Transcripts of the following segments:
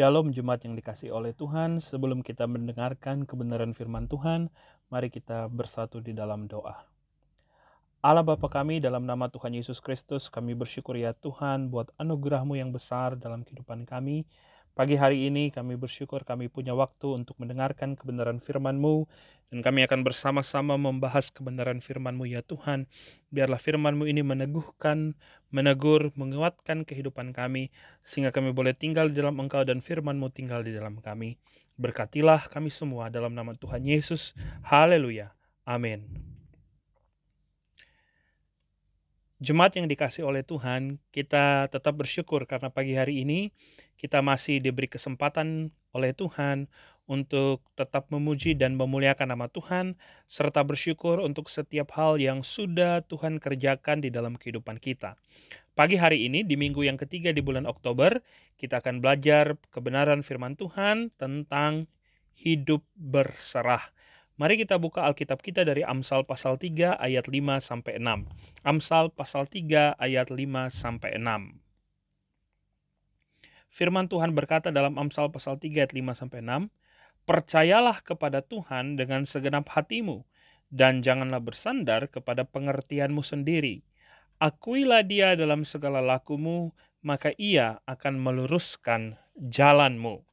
Shalom Jemaat yang dikasih oleh Tuhan. Sebelum kita mendengarkan kebenaran firman Tuhan, mari kita bersatu di dalam doa. Allah Bapa kami dalam nama Tuhan Yesus Kristus, kami bersyukur ya Tuhan buat anugerahmu yang besar dalam kehidupan kami. Pagi hari ini kami bersyukur kami punya waktu untuk mendengarkan kebenaran firman-Mu dan kami akan bersama-sama membahas kebenaran firman-Mu ya Tuhan. Biarlah firman-Mu ini meneguhkan, menegur, menguatkan kehidupan kami sehingga kami boleh tinggal di dalam Engkau dan firman-Mu tinggal di dalam kami. Berkatilah kami semua dalam nama Tuhan Yesus. Haleluya. Amin. Jemaat yang dikasih oleh Tuhan, kita tetap bersyukur karena pagi hari ini kita masih diberi kesempatan oleh Tuhan untuk tetap memuji dan memuliakan nama Tuhan, serta bersyukur untuk setiap hal yang sudah Tuhan kerjakan di dalam kehidupan kita. Pagi hari ini, di minggu yang ketiga di bulan Oktober, kita akan belajar kebenaran firman Tuhan tentang hidup berserah. Mari kita buka Alkitab kita dari Amsal pasal 3 ayat 5 sampai 6. Amsal pasal 3 ayat 5 sampai 6. Firman Tuhan berkata dalam Amsal pasal 3 ayat 5 sampai 6, "Percayalah kepada Tuhan dengan segenap hatimu dan janganlah bersandar kepada pengertianmu sendiri. Akuilah Dia dalam segala lakumu, maka Ia akan meluruskan jalanmu."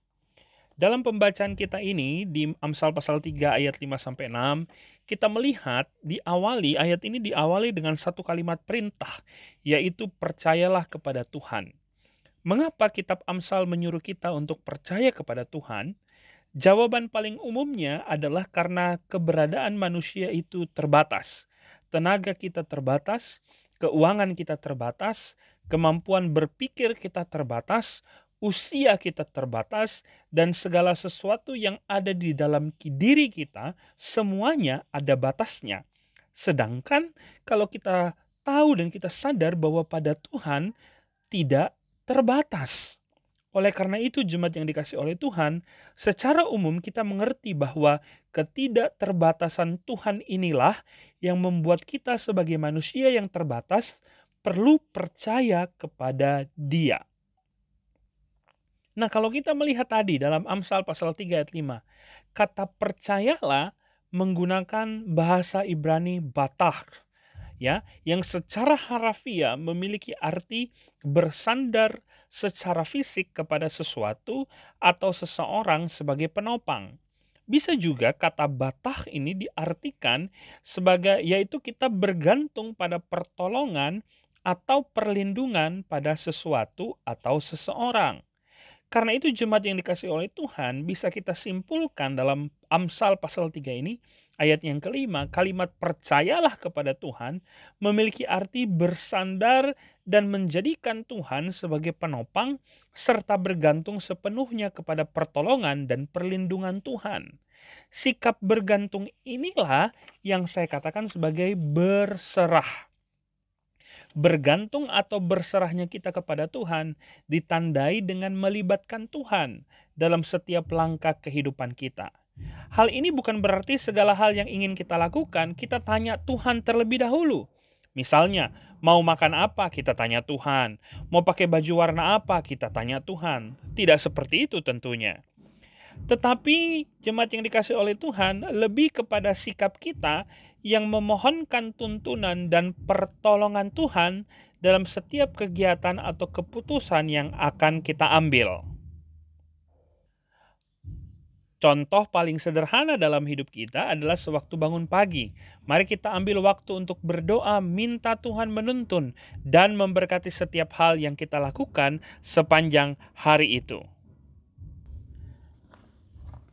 Dalam pembacaan kita ini di Amsal pasal 3 ayat 5 sampai 6, kita melihat diawali ayat ini diawali dengan satu kalimat perintah, yaitu percayalah kepada Tuhan. Mengapa kitab Amsal menyuruh kita untuk percaya kepada Tuhan? Jawaban paling umumnya adalah karena keberadaan manusia itu terbatas. Tenaga kita terbatas, keuangan kita terbatas, kemampuan berpikir kita terbatas, usia kita terbatas, dan segala sesuatu yang ada di dalam diri kita, semuanya ada batasnya. Sedangkan kalau kita tahu dan kita sadar bahwa pada Tuhan tidak terbatas. Oleh karena itu, jemaat yang dikasih oleh Tuhan, secara umum kita mengerti bahwa ketidakterbatasan Tuhan inilah yang membuat kita sebagai manusia yang terbatas perlu percaya kepada Dia. Nah, kalau kita melihat tadi dalam Amsal pasal 3 ayat 5, kata percayalah menggunakan bahasa Ibrani batah ya, yang secara harafiah memiliki arti bersandar secara fisik kepada sesuatu atau seseorang sebagai penopang. Bisa juga kata batah ini diartikan sebagai yaitu kita bergantung pada pertolongan atau perlindungan pada sesuatu atau seseorang. Karena itu jemaat yang dikasih oleh Tuhan bisa kita simpulkan dalam Amsal pasal 3 ini ayat yang kelima kalimat percayalah kepada Tuhan memiliki arti bersandar dan menjadikan Tuhan sebagai penopang serta bergantung sepenuhnya kepada pertolongan dan perlindungan Tuhan. Sikap bergantung inilah yang saya katakan sebagai berserah bergantung atau berserahnya kita kepada Tuhan ditandai dengan melibatkan Tuhan dalam setiap langkah kehidupan kita. Hal ini bukan berarti segala hal yang ingin kita lakukan, kita tanya Tuhan terlebih dahulu. Misalnya, mau makan apa, kita tanya Tuhan. Mau pakai baju warna apa, kita tanya Tuhan. Tidak seperti itu tentunya. Tetapi jemaat yang dikasih oleh Tuhan lebih kepada sikap kita yang memohonkan tuntunan dan pertolongan Tuhan dalam setiap kegiatan atau keputusan yang akan kita ambil. Contoh paling sederhana dalam hidup kita adalah sewaktu bangun pagi. Mari kita ambil waktu untuk berdoa, minta Tuhan menuntun, dan memberkati setiap hal yang kita lakukan sepanjang hari itu.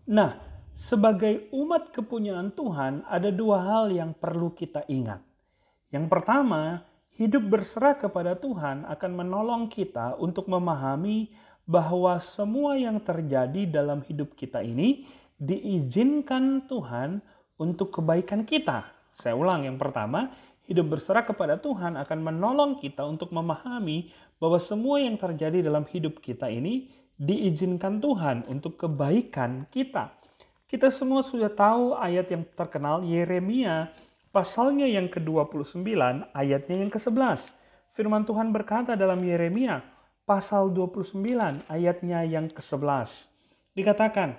Nah, sebagai umat kepunyaan Tuhan, ada dua hal yang perlu kita ingat. Yang pertama, hidup berserah kepada Tuhan akan menolong kita untuk memahami bahwa semua yang terjadi dalam hidup kita ini diizinkan Tuhan untuk kebaikan kita. Saya ulang, yang pertama, hidup berserah kepada Tuhan akan menolong kita untuk memahami bahwa semua yang terjadi dalam hidup kita ini diizinkan Tuhan untuk kebaikan kita. Kita semua sudah tahu ayat yang terkenal Yeremia pasalnya yang ke-29 ayatnya yang ke-11. Firman Tuhan berkata dalam Yeremia, pasal 29 ayatnya yang ke-11. Dikatakan,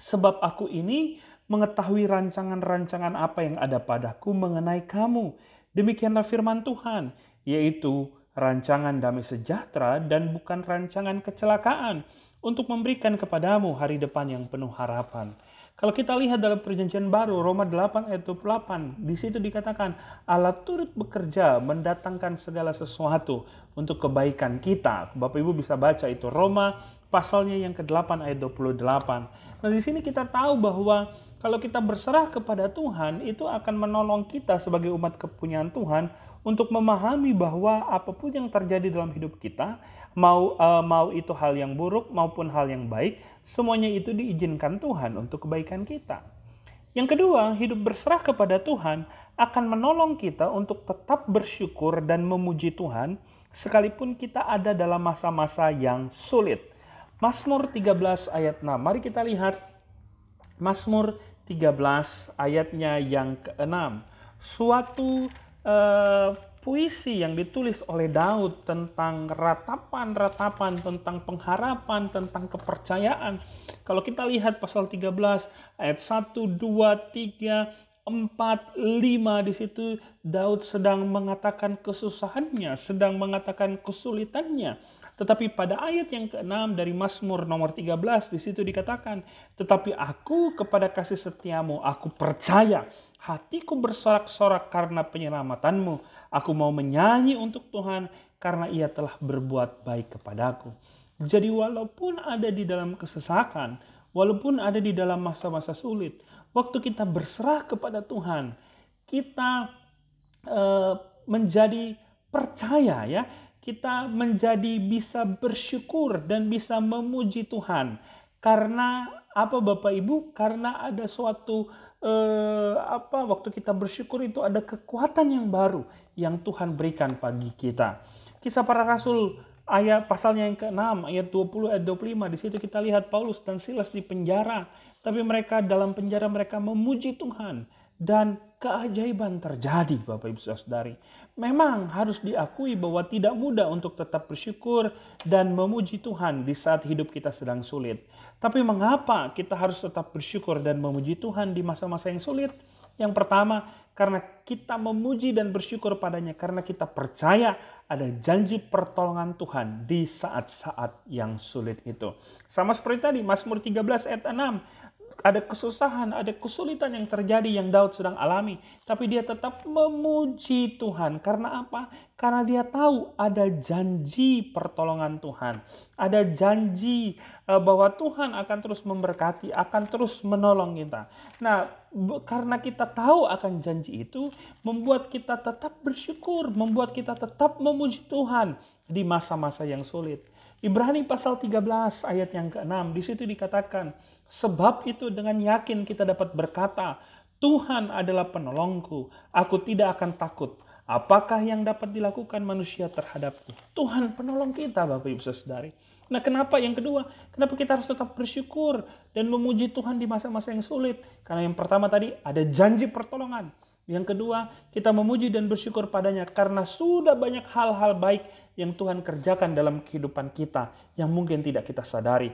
sebab aku ini mengetahui rancangan-rancangan apa yang ada padaku mengenai kamu. Demikianlah firman Tuhan, yaitu rancangan damai sejahtera dan bukan rancangan kecelakaan untuk memberikan kepadamu hari depan yang penuh harapan. Kalau kita lihat dalam perjanjian baru, Roma 8 ayat 28, di situ dikatakan Allah turut bekerja mendatangkan segala sesuatu untuk kebaikan kita. Bapak Ibu bisa baca itu Roma pasalnya yang ke-8 ayat 28. Nah, di sini kita tahu bahwa kalau kita berserah kepada Tuhan, itu akan menolong kita sebagai umat kepunyaan Tuhan untuk memahami bahwa apa pun yang terjadi dalam hidup kita, mau uh, mau itu hal yang buruk maupun hal yang baik, semuanya itu diizinkan Tuhan untuk kebaikan kita. Yang kedua, hidup berserah kepada Tuhan akan menolong kita untuk tetap bersyukur dan memuji Tuhan sekalipun kita ada dalam masa-masa yang sulit. Mazmur 13 ayat 6. Mari kita lihat Mazmur 13 ayatnya yang ke-6. Suatu uh, puisi yang ditulis oleh Daud tentang ratapan-ratapan, tentang pengharapan, tentang kepercayaan. Kalau kita lihat pasal 13 ayat 1, 2, 3, 4, 5 di situ Daud sedang mengatakan kesusahannya, sedang mengatakan kesulitannya. Tetapi pada ayat yang ke-6 dari Mazmur nomor 13 di situ dikatakan, "Tetapi aku kepada kasih setiamu aku percaya, hatiku bersorak-sorak karena penyelamatanmu. Aku mau menyanyi untuk Tuhan karena ia telah berbuat baik kepadaku." Jadi walaupun ada di dalam kesesakan, walaupun ada di dalam masa-masa sulit, waktu kita berserah kepada Tuhan, kita uh, menjadi percaya ya kita menjadi bisa bersyukur dan bisa memuji Tuhan. Karena apa Bapak Ibu? Karena ada suatu eh, apa waktu kita bersyukur itu ada kekuatan yang baru yang Tuhan berikan bagi kita. Kisah para rasul ayat pasalnya yang ke-6 ayat 20 ayat 25 di situ kita lihat Paulus dan Silas di penjara tapi mereka dalam penjara mereka memuji Tuhan dan keajaiban terjadi Bapak Ibu Saudari. Memang harus diakui bahwa tidak mudah untuk tetap bersyukur dan memuji Tuhan di saat hidup kita sedang sulit. Tapi mengapa kita harus tetap bersyukur dan memuji Tuhan di masa-masa yang sulit? Yang pertama, karena kita memuji dan bersyukur padanya karena kita percaya ada janji pertolongan Tuhan di saat-saat yang sulit itu. Sama seperti tadi Mazmur 13 ayat 6 ada kesusahan, ada kesulitan yang terjadi yang Daud sedang alami, tapi dia tetap memuji Tuhan. Karena apa? Karena dia tahu ada janji pertolongan Tuhan, ada janji eh, bahwa Tuhan akan terus memberkati, akan terus menolong kita. Nah, karena kita tahu akan janji itu, membuat kita tetap bersyukur, membuat kita tetap memuji Tuhan di masa-masa yang sulit. Ibrani pasal 13 ayat yang ke-6 di situ dikatakan Sebab itu dengan yakin kita dapat berkata, Tuhan adalah penolongku, aku tidak akan takut. Apakah yang dapat dilakukan manusia terhadapku? Tuhan penolong kita Bapak Ibu Saudari. Nah kenapa yang kedua? Kenapa kita harus tetap bersyukur dan memuji Tuhan di masa-masa yang sulit? Karena yang pertama tadi ada janji pertolongan. Yang kedua, kita memuji dan bersyukur padanya karena sudah banyak hal-hal baik yang Tuhan kerjakan dalam kehidupan kita yang mungkin tidak kita sadari.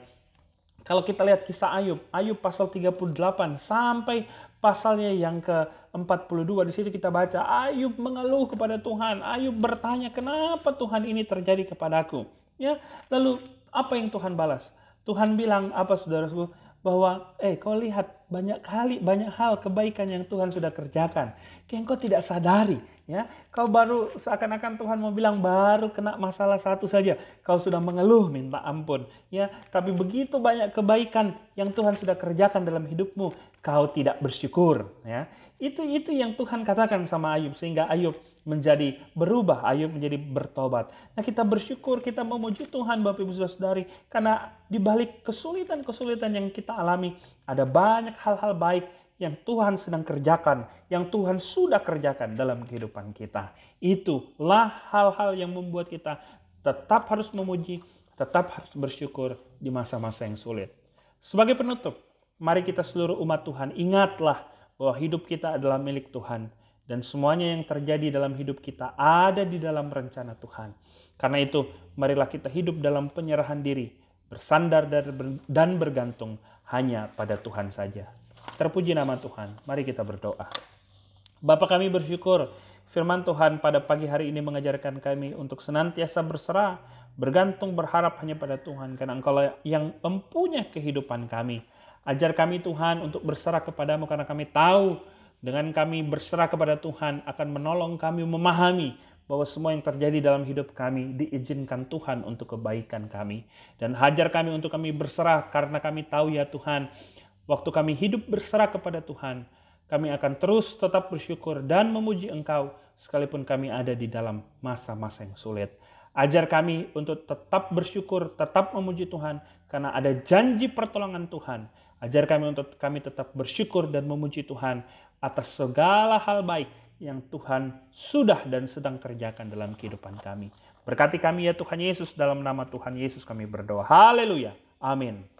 Kalau kita lihat kisah Ayub, Ayub pasal 38 sampai pasalnya yang ke-42 di situ kita baca Ayub mengeluh kepada Tuhan. Ayub bertanya, "Kenapa Tuhan ini terjadi kepadaku?" Ya, lalu apa yang Tuhan balas? Tuhan bilang apa saudaraku? Bahwa eh kau lihat banyak kali banyak hal kebaikan yang Tuhan sudah kerjakan. Yang kau tidak sadari ya. Kau baru seakan-akan Tuhan mau bilang baru kena masalah satu saja kau sudah mengeluh minta ampun. Ya tapi begitu banyak kebaikan yang Tuhan sudah kerjakan dalam hidupmu kau tidak bersyukur ya itu itu yang Tuhan katakan sama Ayub sehingga Ayub menjadi berubah Ayub menjadi bertobat nah kita bersyukur kita memuji Tuhan Bapak Ibu Saudari karena di balik kesulitan-kesulitan yang kita alami ada banyak hal-hal baik yang Tuhan sedang kerjakan, yang Tuhan sudah kerjakan dalam kehidupan kita. Itulah hal-hal yang membuat kita tetap harus memuji, tetap harus bersyukur di masa-masa yang sulit. Sebagai penutup, mari kita seluruh umat Tuhan ingatlah bahwa hidup kita adalah milik Tuhan dan semuanya yang terjadi dalam hidup kita ada di dalam rencana Tuhan. Karena itu, marilah kita hidup dalam penyerahan diri, bersandar dan bergantung hanya pada Tuhan saja. Terpuji nama Tuhan. Mari kita berdoa. Bapak kami bersyukur firman Tuhan pada pagi hari ini mengajarkan kami untuk senantiasa berserah, bergantung berharap hanya pada Tuhan karena Engkau yang mempunyai kehidupan kami. Ajar kami Tuhan untuk berserah kepadamu karena kami tahu dengan kami berserah kepada Tuhan akan menolong kami memahami bahwa semua yang terjadi dalam hidup kami diizinkan Tuhan untuk kebaikan kami. Dan hajar kami untuk kami berserah karena kami tahu ya Tuhan, waktu kami hidup berserah kepada Tuhan, kami akan terus tetap bersyukur dan memuji Engkau sekalipun kami ada di dalam masa-masa yang sulit. Ajar kami untuk tetap bersyukur, tetap memuji Tuhan karena ada janji pertolongan Tuhan. Ajar kami untuk kami tetap bersyukur dan memuji Tuhan atas segala hal baik yang Tuhan sudah dan sedang kerjakan dalam kehidupan kami. Berkati kami ya Tuhan Yesus dalam nama Tuhan Yesus kami berdoa. Haleluya. Amin.